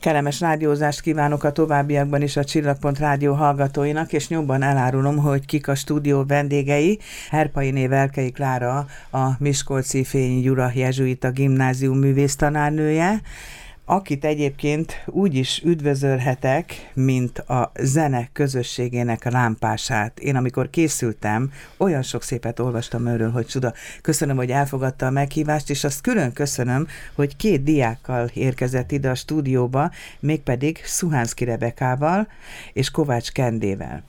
Kellemes rádiózást kívánok a továbbiakban is a Csillagpont Rádió hallgatóinak, és nyomban elárulom, hogy kik a stúdió vendégei. Herpai Velkei Klára, a Miskolci Fényi Gyura Jezsuita Gimnázium művésztanárnője, akit egyébként úgy is üdvözölhetek, mint a zene közösségének lámpását. Én amikor készültem, olyan sok szépet olvastam őről, hogy csuda. Köszönöm, hogy elfogadta a meghívást, és azt külön köszönöm, hogy két diákkal érkezett ide a stúdióba, mégpedig Szuhánszki Rebekával és Kovács Kendével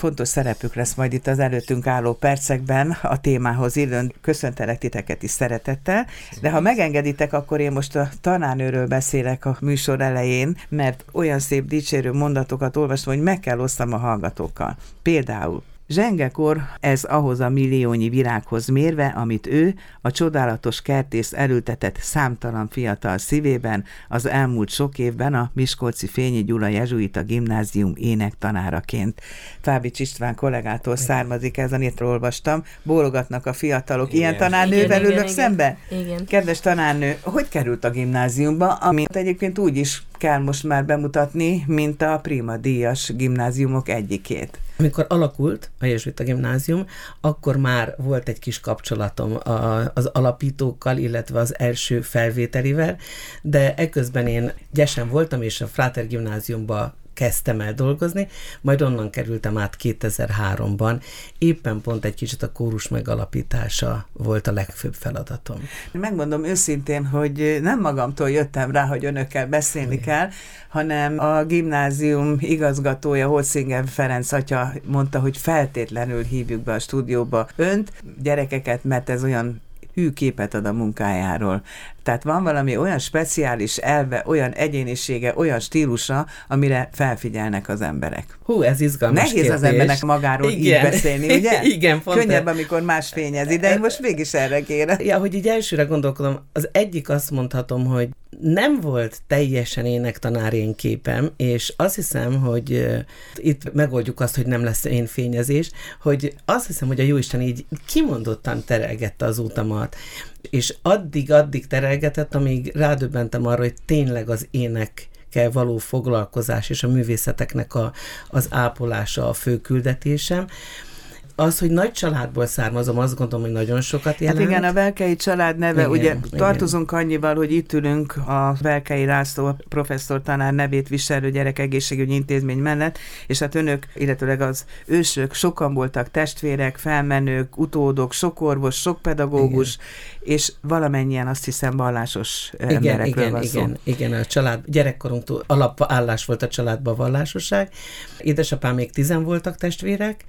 fontos szerepük lesz majd itt az előttünk álló percekben a témához illőn. Köszöntelek titeket is szeretettel, de ha megengeditek, akkor én most a tanárnőről beszélek a műsor elején, mert olyan szép dicsérő mondatokat olvastam, hogy meg kell osztam a hallgatókkal. Például Zsengekor ez ahhoz a milliónyi virághoz mérve, amit ő, a csodálatos kertész elültetett számtalan fiatal szívében az elmúlt sok évben a Miskolci Fényi Gyula Jezsuita Gimnázium énektanáraként. Fábics István kollégától származik ez, amit olvastam, bólogatnak a fiatalok. Igen. Ilyen tanárnővel ülök szembe? Igen. Kedves tanárnő, hogy került a gimnáziumba, amit egyébként úgy is kell most már bemutatni, mint a Prima Díjas gimnáziumok egyikét. Amikor alakult a Jezsuita Gimnázium, akkor már volt egy kis kapcsolatom az alapítókkal, illetve az első felvételivel, de ekközben én gyesen voltam, és a Fráter Gimnáziumba kezdtem el dolgozni, majd onnan kerültem át 2003-ban. Éppen pont egy kicsit a kórus megalapítása volt a legfőbb feladatom. Megmondom őszintén, hogy nem magamtól jöttem rá, hogy önökkel beszélni Igen. kell, hanem a gimnázium igazgatója, Holzinger Ferenc atya mondta, hogy feltétlenül hívjuk be a stúdióba önt, gyerekeket, mert ez olyan hű képet ad a munkájáról. Tehát van valami olyan speciális elve, olyan egyénisége, olyan stílusa, amire felfigyelnek az emberek. Hú, ez izgalmas Nehéz kérdés. az embernek magáról Igen. így beszélni, ugye? Igen, pont Könnyebb, amikor más fényezi, de én most mégis erre kérem. Ja, hogy így elsőre gondolkodom, az egyik azt mondhatom, hogy nem volt teljesen énektanár én képem, és azt hiszem, hogy itt megoldjuk azt, hogy nem lesz én fényezés, hogy azt hiszem, hogy a Jóisten így kimondottan terelgette az útamat és addig-addig terelgetett, amíg rádöbbentem arra, hogy tényleg az ének kell való foglalkozás és a művészeteknek a, az ápolása a fő küldetésem az, hogy nagy családból származom, azt gondolom, hogy nagyon sokat jelent. Hát igen, a Velkei család neve, igen, ugye igen. tartozunk annyival, hogy itt ülünk a Velkei László professzor tanár nevét viselő gyerekegészségügyi intézmény mellett, és hát önök, illetőleg az ősök, sokan voltak testvérek, felmenők, utódok, sok orvos, sok pedagógus, igen. és valamennyien azt hiszem vallásos igen, emberekről igen, van igen, szó. Igen, a család, gyerekkorunktól alapállás volt a családban vallásosság. Édesapám még tizen voltak testvérek,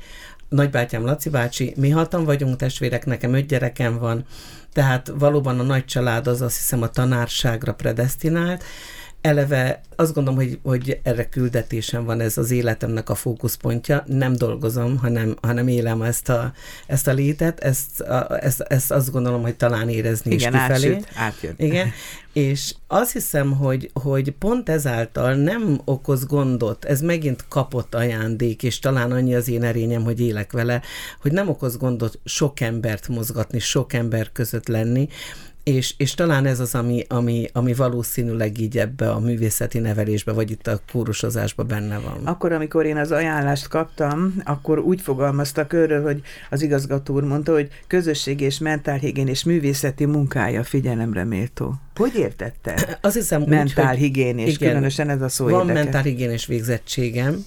nagybátyám Laci bácsi, mi hatan vagyunk testvérek, nekem öt gyerekem van, tehát valóban a nagy család az azt hiszem a tanárságra predestinált, eleve azt gondolom, hogy, hogy erre küldetésem van ez az életemnek a fókuszpontja. Nem dolgozom, hanem, hanem élem ezt a, ezt a létet, ezt, a, ezt, ezt azt gondolom, hogy talán érezni Igen, is kifelé. Átjött, átjött. Igen, és azt hiszem, hogy, hogy pont ezáltal nem okoz gondot, ez megint kapott ajándék, és talán annyi az én erényem, hogy élek vele, hogy nem okoz gondot sok embert mozgatni, sok ember között lenni, és, és talán ez az, ami, ami, ami valószínűleg így ebbe a művészeti nevelésbe, vagy itt a kórusozásba benne van. Akkor, amikor én az ajánlást kaptam, akkor úgy fogalmaztak őről, hogy az igazgató úr mondta, hogy közösség és mentálhigién és művészeti munkája figyelemre méltó. Hogy értette? Azt hiszem mentálhigiénés, és különösen ez a szó Van mentálhigiénés végzettségem,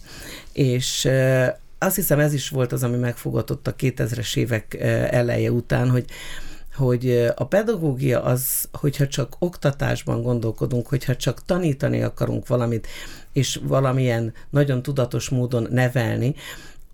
és azt hiszem ez is volt az, ami megfogatott a 2000-es évek eleje után, hogy hogy a pedagógia az, hogyha csak oktatásban gondolkodunk, hogyha csak tanítani akarunk valamit, és valamilyen nagyon tudatos módon nevelni,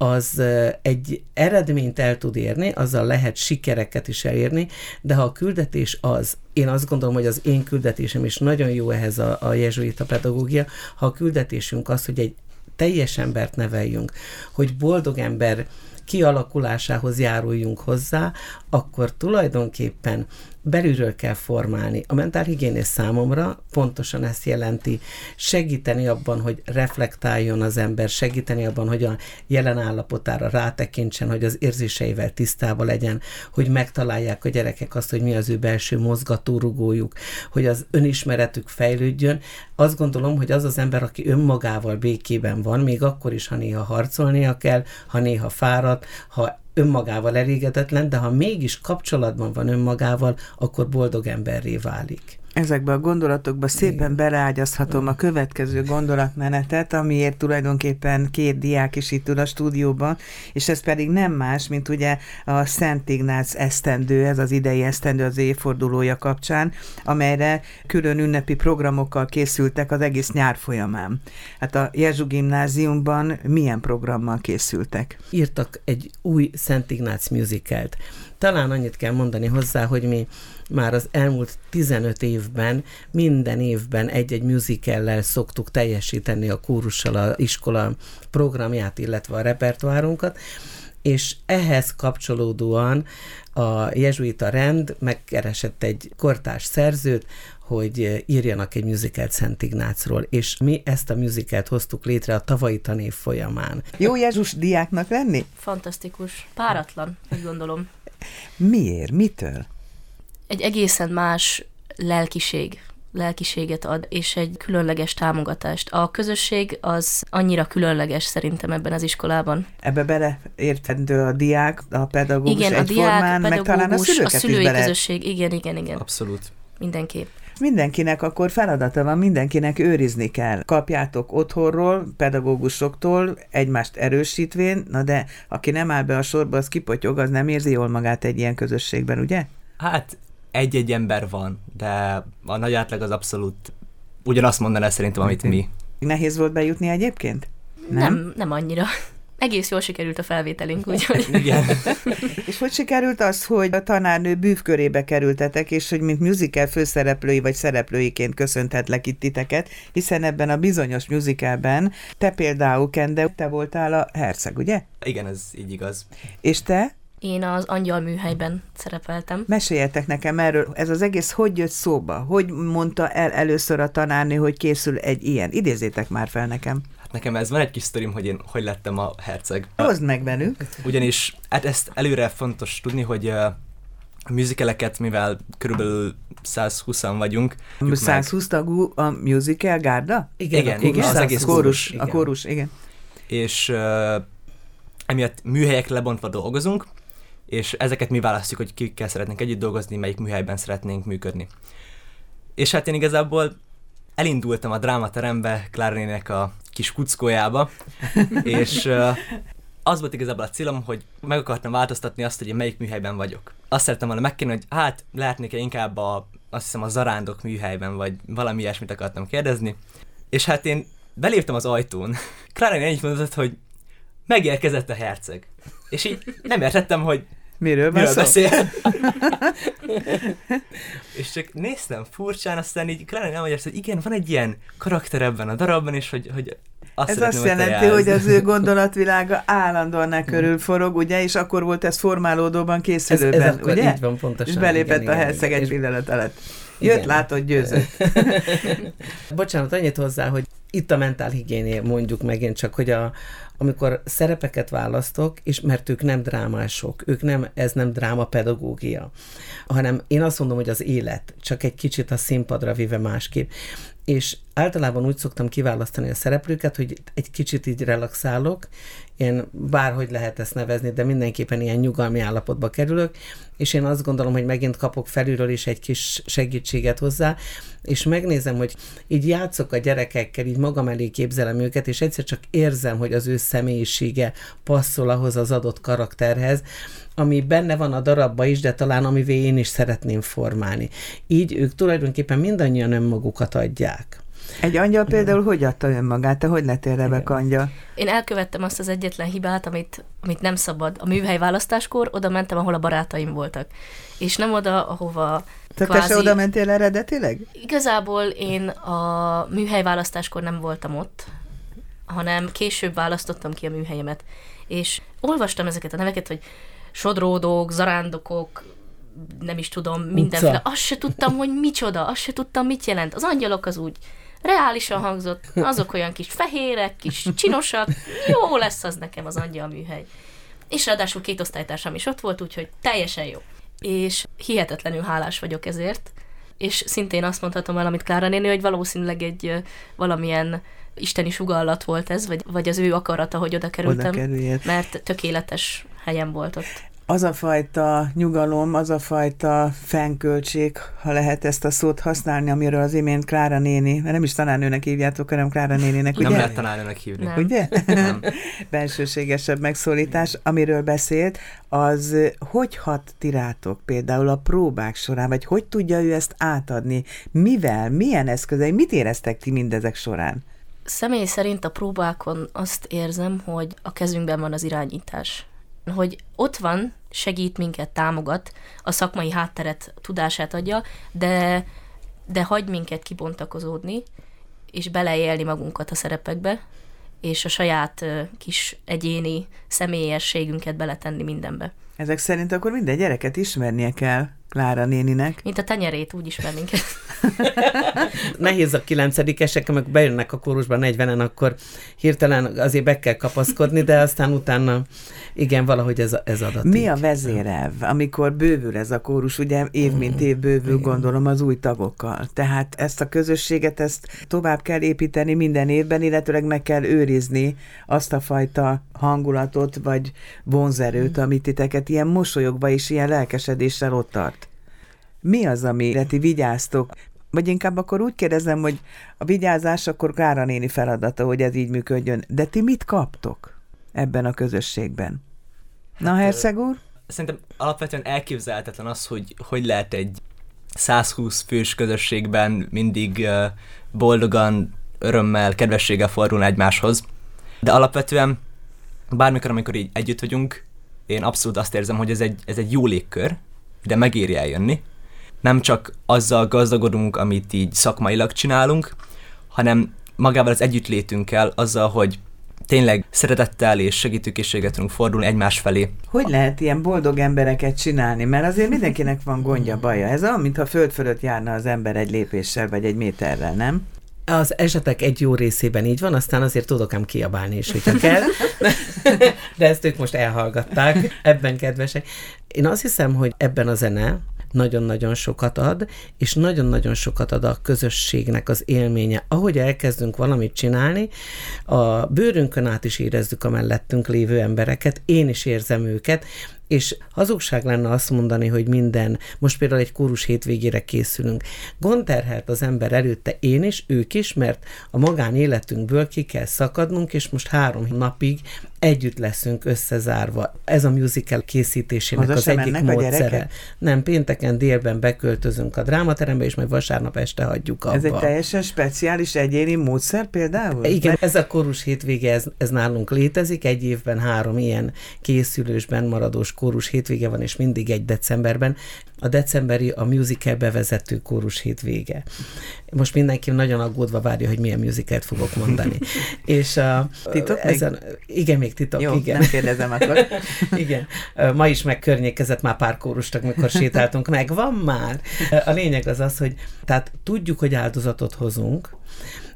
az egy eredményt el tud érni, azzal lehet sikereket is elérni, de ha a küldetés az, én azt gondolom, hogy az én küldetésem is nagyon jó ehhez a, a jezsuita pedagógia, ha a küldetésünk az, hogy egy teljes embert neveljünk, hogy boldog ember kialakulásához járuljunk hozzá, akkor tulajdonképpen belülről kell formálni. A mentálhigiénés számomra pontosan ezt jelenti, segíteni abban, hogy reflektáljon az ember, segíteni abban, hogy a jelen állapotára rátekintsen, hogy az érzéseivel tisztában legyen, hogy megtalálják a gyerekek azt, hogy mi az ő belső mozgatórugójuk, hogy az önismeretük fejlődjön. Azt gondolom, hogy az az ember, aki önmagával békében van, még akkor is, ha néha harcolnia kell, ha néha fáradt, ha önmagával elégedetlen, de ha mégis kapcsolatban van önmagával, akkor boldog emberré válik. Ezekbe a gondolatokba szépen beleágyazhatom a következő gondolatmenetet, amiért tulajdonképpen két diák is itt ül a stúdióban, és ez pedig nem más, mint ugye a Szent Ignác esztendő, ez az idei esztendő az évfordulója kapcsán, amelyre külön ünnepi programokkal készültek az egész nyár folyamán. Hát a Jezsu gimnáziumban milyen programmal készültek? Írtak egy új Szent Ignác musicalt. Talán annyit kell mondani hozzá, hogy mi már az elmúlt 15 évben minden évben egy-egy musicallel szoktuk teljesíteni a kórussal a iskola programját, illetve a repertoárunkat, és ehhez kapcsolódóan a jezsuita rend megkeresett egy kortárs szerzőt, hogy írjanak egy musicalt Szent Ignácról, és mi ezt a musicalt hoztuk létre a tavalyi tanév folyamán. Jó Jézus diáknak lenni? Fantasztikus. Páratlan, úgy gondolom. Miért? Mitől? Egy egészen más lelkiség lelkiséget ad, és egy különleges támogatást. A közösség az annyira különleges szerintem ebben az iskolában. Ebbe beleértendő a diák, a pedagógus Igen, a diák, egyformán, meg talán a pedagógus, szülőket a is szülői bele közösség, igen, igen, igen, Abszolút. mindenképp. Mindenkinek akkor feladata van, mindenkinek őrizni kell. Kapjátok otthonról, pedagógusoktól, egymást erősítvén, na de aki nem áll be a sorba, az kipotyog, az nem érzi jól magát egy ilyen közösségben, ugye? Hát egy-egy ember van, de a nagy átlag az abszolút ugyanazt mondaná szerintem, amit mi. Nehéz volt bejutni egyébként? Nem, nem, nem annyira. Egész jól sikerült a felvételünk, úgyhogy Igen. És hogy sikerült az, hogy a tanárnő bűvkörébe kerültetek, és hogy mint musical főszereplői vagy szereplőiként köszönhetlek itt titeket, hiszen ebben a bizonyos musicalben te például, Kende, te voltál a herceg, ugye? Igen, ez így igaz. És te? Én az angyal műhelyben szerepeltem. Meséljetek nekem erről, ez az egész hogy jött szóba? Hogy mondta el először a tanárnő, hogy készül egy ilyen? Idézzétek már fel nekem. Hát nekem ez van egy kis sztorim, hogy én hogy lettem a herceg. Hozd meg velünk. Ugyanis hát ezt előre fontos tudni, hogy a musicaleket, mivel körülbelül 120-an vagyunk, tudjuk meg- 120 tagú a musical gárda? Igen, a igen, kórus az 120, egész kórus, igen. a kórus, igen. és uh, emiatt műhelyek lebontva dolgozunk, és ezeket mi választjuk, hogy kikkel szeretnénk együtt dolgozni, melyik műhelyben szeretnénk működni. És hát én igazából elindultam a drámaterembe Klára néninek a kis kuckójába, és uh, az volt igazából a célom, hogy meg akartam változtatni azt, hogy én melyik műhelyben vagyok. Azt szerettem volna megkérni, hogy hát lehetnék-e inkább a, azt hiszem a zarándok műhelyben, vagy valami ilyesmit akartam kérdezni. És hát én beléptem az ajtón. Klára néni így mondott, hogy megérkezett a herceg. És így nem értettem, hogy Miről van miről szó? beszél. és csak néztem furcsán, aztán így Klára nem hogy igen, van egy ilyen karakter ebben a darabban, és hogy, hogy azt Ez azt jelenti, hogy az ő gondolatvilága állandóan ne körül forog, ugye, és akkor volt ez formálódóban Ez, készülőben, ez akkor ugye? így van pontosan. és belépett igen, a herceg egy pillanat alatt. Jött, Igen. látott, győzött. Bocsánat, annyit hozzá, hogy itt a mentálhigiéné mondjuk megint csak, hogy a, amikor szerepeket választok, és mert ők nem drámások, ők nem, ez nem drámapedagógia, hanem én azt mondom, hogy az élet, csak egy kicsit a színpadra vive másképp. És általában úgy szoktam kiválasztani a szereplőket, hogy egy kicsit így relaxálok, én bárhogy lehet ezt nevezni, de mindenképpen ilyen nyugalmi állapotba kerülök, és én azt gondolom, hogy megint kapok felülről is egy kis segítséget hozzá, és megnézem, hogy így játszok a gyerekekkel, így magam elé képzelem őket, és egyszer csak érzem, hogy az ő személyisége passzol ahhoz az adott karakterhez, ami benne van a darabba is, de talán amivé én is szeretném formálni. Így ők tulajdonképpen mindannyian önmagukat adják. Egy angyal például hogy adta önmagát? Te hogy lettél Rebek angyal? Én elkövettem azt az egyetlen hibát, amit, amit nem szabad. A műhely választáskor oda mentem, ahol a barátaim voltak. És nem oda, ahova Tehát te se oda mentél eredetileg? Igazából én a műhely választáskor nem voltam ott, hanem később választottam ki a műhelyemet. És olvastam ezeket a neveket, hogy sodródók, zarándokok, nem is tudom, mindenféle. Azt se tudtam, hogy micsoda, azt se tudtam, mit jelent. Az angyalok az úgy reálisan hangzott, azok olyan kis fehérek, kis csinosak, jó lesz az nekem az angyal műhely. És ráadásul két osztálytársam is ott volt, úgyhogy teljesen jó. És hihetetlenül hálás vagyok ezért, és szintén azt mondhatom el, amit Klára néni, hogy valószínűleg egy valamilyen isteni sugallat volt ez, vagy, vagy az ő akarata, hogy oda kerültem, oda mert tökéletes helyen volt ott az a fajta nyugalom, az a fajta fennköltség, ha lehet ezt a szót használni, amiről az imént Klára néni, mert nem is tanárnőnek hívjátok, hanem Klára néninek, ugye? Nem lehet tanárnőnek hívni. Nem. Ugye? Nem. Bensőségesebb megszólítás, amiről beszélt, az hogy hat tirátok például a próbák során, vagy hogy tudja ő ezt átadni? Mivel? Milyen eszközei? Mit éreztek ti mindezek során? Személy szerint a próbákon azt érzem, hogy a kezünkben van az irányítás hogy ott van, segít minket, támogat, a szakmai hátteret, tudását adja, de, de hagy minket kibontakozódni, és beleélni magunkat a szerepekbe, és a saját kis egyéni személyességünket beletenni mindenbe. Ezek szerint akkor minden gyereket ismernie kell Klára néninek. Mint a tenyerét, úgy ismernénk. Nehéz a kilencedikesek, amikor bejönnek a kórusba 40-en, akkor hirtelen azért be kell kapaszkodni, de aztán utána igen, valahogy ez, ez adat. Mi a vezérev, amikor bővül ez a kórus, ugye év mint év bővül, igen. gondolom, az új tagokkal. Tehát ezt a közösséget, ezt tovább kell építeni minden évben, illetőleg meg kell őrizni azt a fajta hangulatot, vagy vonzerőt, amit titeket ilyen mosolyogva és ilyen lelkesedéssel ott tart. Mi az, amire ti vigyáztok? Vagy inkább akkor úgy kérdezem, hogy a vigyázás akkor Kára néni feladata, hogy ez így működjön. De ti mit kaptok ebben a közösségben? Hát, Na, Herceg úr? Szerintem alapvetően elképzelhetetlen az, hogy hogy lehet egy 120 fős közösségben mindig boldogan, örömmel, kedvességgel fordulni egymáshoz. De alapvetően bármikor, amikor így együtt vagyunk, én abszolút azt érzem, hogy ez egy, ez egy jó légkör, de megéri eljönni. Nem csak azzal gazdagodunk, amit így szakmailag csinálunk, hanem magával az együttlétünkkel, azzal, hogy tényleg szeretettel és segítőkészséget tudunk fordulni egymás felé. Hogy lehet ilyen boldog embereket csinálni? Mert azért mindenkinek van gondja, baja. Ez olyan, mintha föld fölött járna az ember egy lépéssel vagy egy méterrel, nem? Az esetek egy jó részében így van, aztán azért tudok ám kiabálni is, hogyha kell. De ezt ők most elhallgatták, ebben kedvesek. Én azt hiszem, hogy ebben a zene, nagyon-nagyon sokat ad, és nagyon-nagyon sokat ad a közösségnek az élménye. Ahogy elkezdünk valamit csinálni, a bőrünkön át is érezzük a mellettünk lévő embereket, én is érzem őket, és hazugság lenne azt mondani, hogy minden, most például egy kórus hétvégére készülünk. Gondterhelt az ember előtte én is, ők is, mert a magánéletünkből ki kell szakadnunk, és most három napig együtt leszünk összezárva. Ez a musical készítésének Haza az egyik módszere. Nem, pénteken délben beköltözünk a drámaterembe, és majd vasárnap este hagyjuk abba. Ez egy teljesen speciális egyéni módszer például? Igen, ez a korus hétvége, ez, ez nálunk létezik, egy évben három ilyen készülősben maradós kórus hétvége van, és mindig egy decemberben. A decemberi a musical bevezető kórus hétvége. Most mindenki nagyon aggódva várja, hogy milyen musicalt fogok mondani. és a, titok ezen, még? Igen, még titok, Jó, igen. nem kérdezem akkor. igen. Ma is megkörnyékezett már pár kórustak, mikor sétáltunk meg. Van már. A lényeg az az, hogy tehát tudjuk, hogy áldozatot hozunk,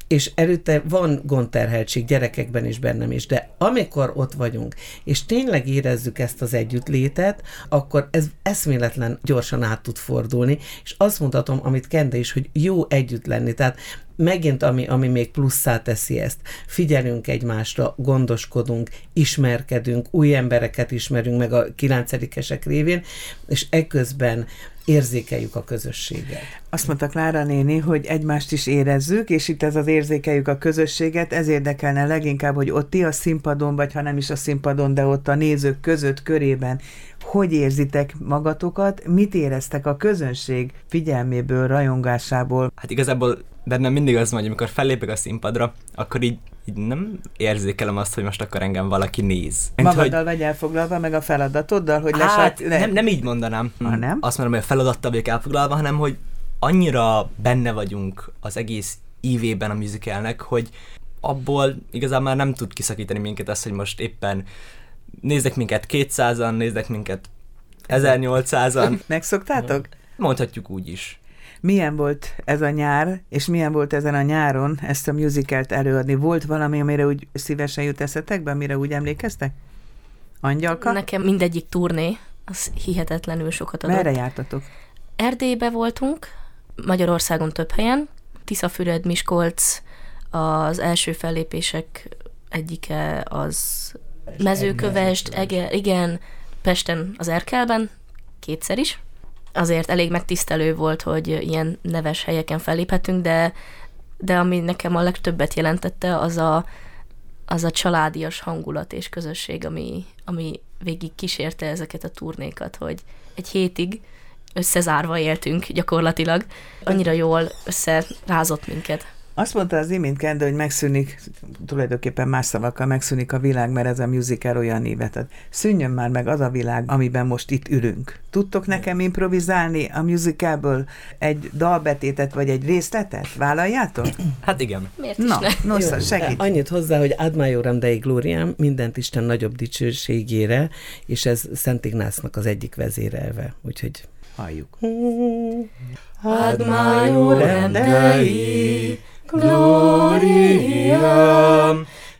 és előtte van gondterheltség gyerekekben is bennem is, de amikor ott vagyunk, és tényleg érezzük ezt az együttlétet, akkor ez eszméletlen gyorsan át tud fordulni, és azt mondhatom, amit Kende is, hogy jó együtt lenni, tehát megint ami, ami még plusszá teszi ezt, figyelünk egymásra, gondoskodunk, ismerkedünk, új embereket ismerünk meg a kilencedikesek révén, és ekközben érzékeljük a közösséget. Azt mondta Klára néni, hogy egymást is érezzük, és itt ez az érzékeljük a közösséget, ez érdekelne leginkább, hogy ott ti a színpadon, vagy ha nem is a színpadon, de ott a nézők között, körében, hogy érzitek magatokat, mit éreztek a közönség figyelméből, rajongásából? Hát igazából bennem mindig az van, hogy amikor fellépek a színpadra, akkor így, így nem érzékelem azt, hogy most akkor engem valaki néz. Mint, Magaddal hogy... vagy elfoglalva, meg a feladatoddal, hogy hát, lesát... Ne... nem, nem így mondanám. Ha nem? Azt mondom, hogy a feladattal vagyok elfoglalva, hanem hogy annyira benne vagyunk az egész ívében a musicalnek, hogy abból igazából már nem tud kiszakítani minket az, hogy most éppen néznek minket 200-an, néznek minket 1800-an. Megszoktátok? Mondhatjuk úgy is. Milyen volt ez a nyár, és milyen volt ezen a nyáron ezt a musicalt előadni? Volt valami, amire úgy szívesen jut eszetekbe, amire úgy emlékeztek? Angyalka? Nekem mindegyik turné, az hihetetlenül sokat adott. Merre jártatok? Erdélybe voltunk, Magyarországon több helyen, Tiszafüred, Miskolc, az első fellépések egyike az Mezőkövest, Ege, igen, Pesten az Erkelben, kétszer is. Azért elég megtisztelő volt, hogy ilyen neves helyeken felléphetünk, de, de ami nekem a legtöbbet jelentette, az a, az a családias hangulat és közösség, ami, ami végig kísérte ezeket a turnékat, hogy egy hétig összezárva éltünk gyakorlatilag. Annyira jól összerázott minket. Azt mondta az imént Kende, hogy megszűnik, tulajdonképpen más szavakkal megszűnik a világ, mert ez a musical olyan névet ad. Szűnjön már meg az a világ, amiben most itt ülünk. Tudtok nekem improvizálni a musicalből egy dalbetétet vagy egy részletet? Vállaljátok? Hát igen. Miért is Na, ne? nosza, segít. Annyit hozzá, hogy Ad Majorem Dei Gloriam mindent Isten nagyobb dicsőségére, és ez Szent Ignásznak az egyik vezérelve. Úgyhogy Halljuk. Ad majorem Dei, Gloriam,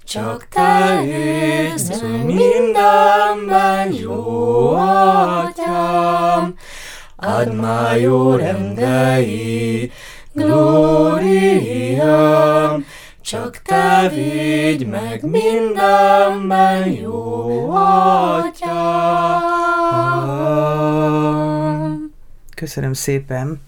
csak te jössz mindenben jó atyám. Ad majorem Dei, gloriam, csak te vigy meg mindenben jó atyám. Köszönöm szépen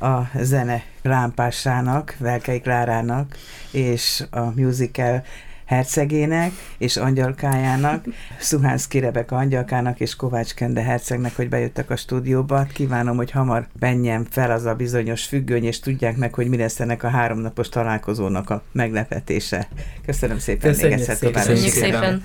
a zene lámpásának, Velkei Klárának és a musical hercegének és angyalkájának, Szuhánszki Rebeka angyalkának és Kovács Kende hercegnek, hogy bejöttek a stúdióba. Kívánom, hogy hamar menjen fel az a bizonyos függöny, és tudják meg, hogy mi lesz ennek a háromnapos találkozónak a meglepetése. Köszönöm szépen Köszönjük még egyszer Köszönjük szépen!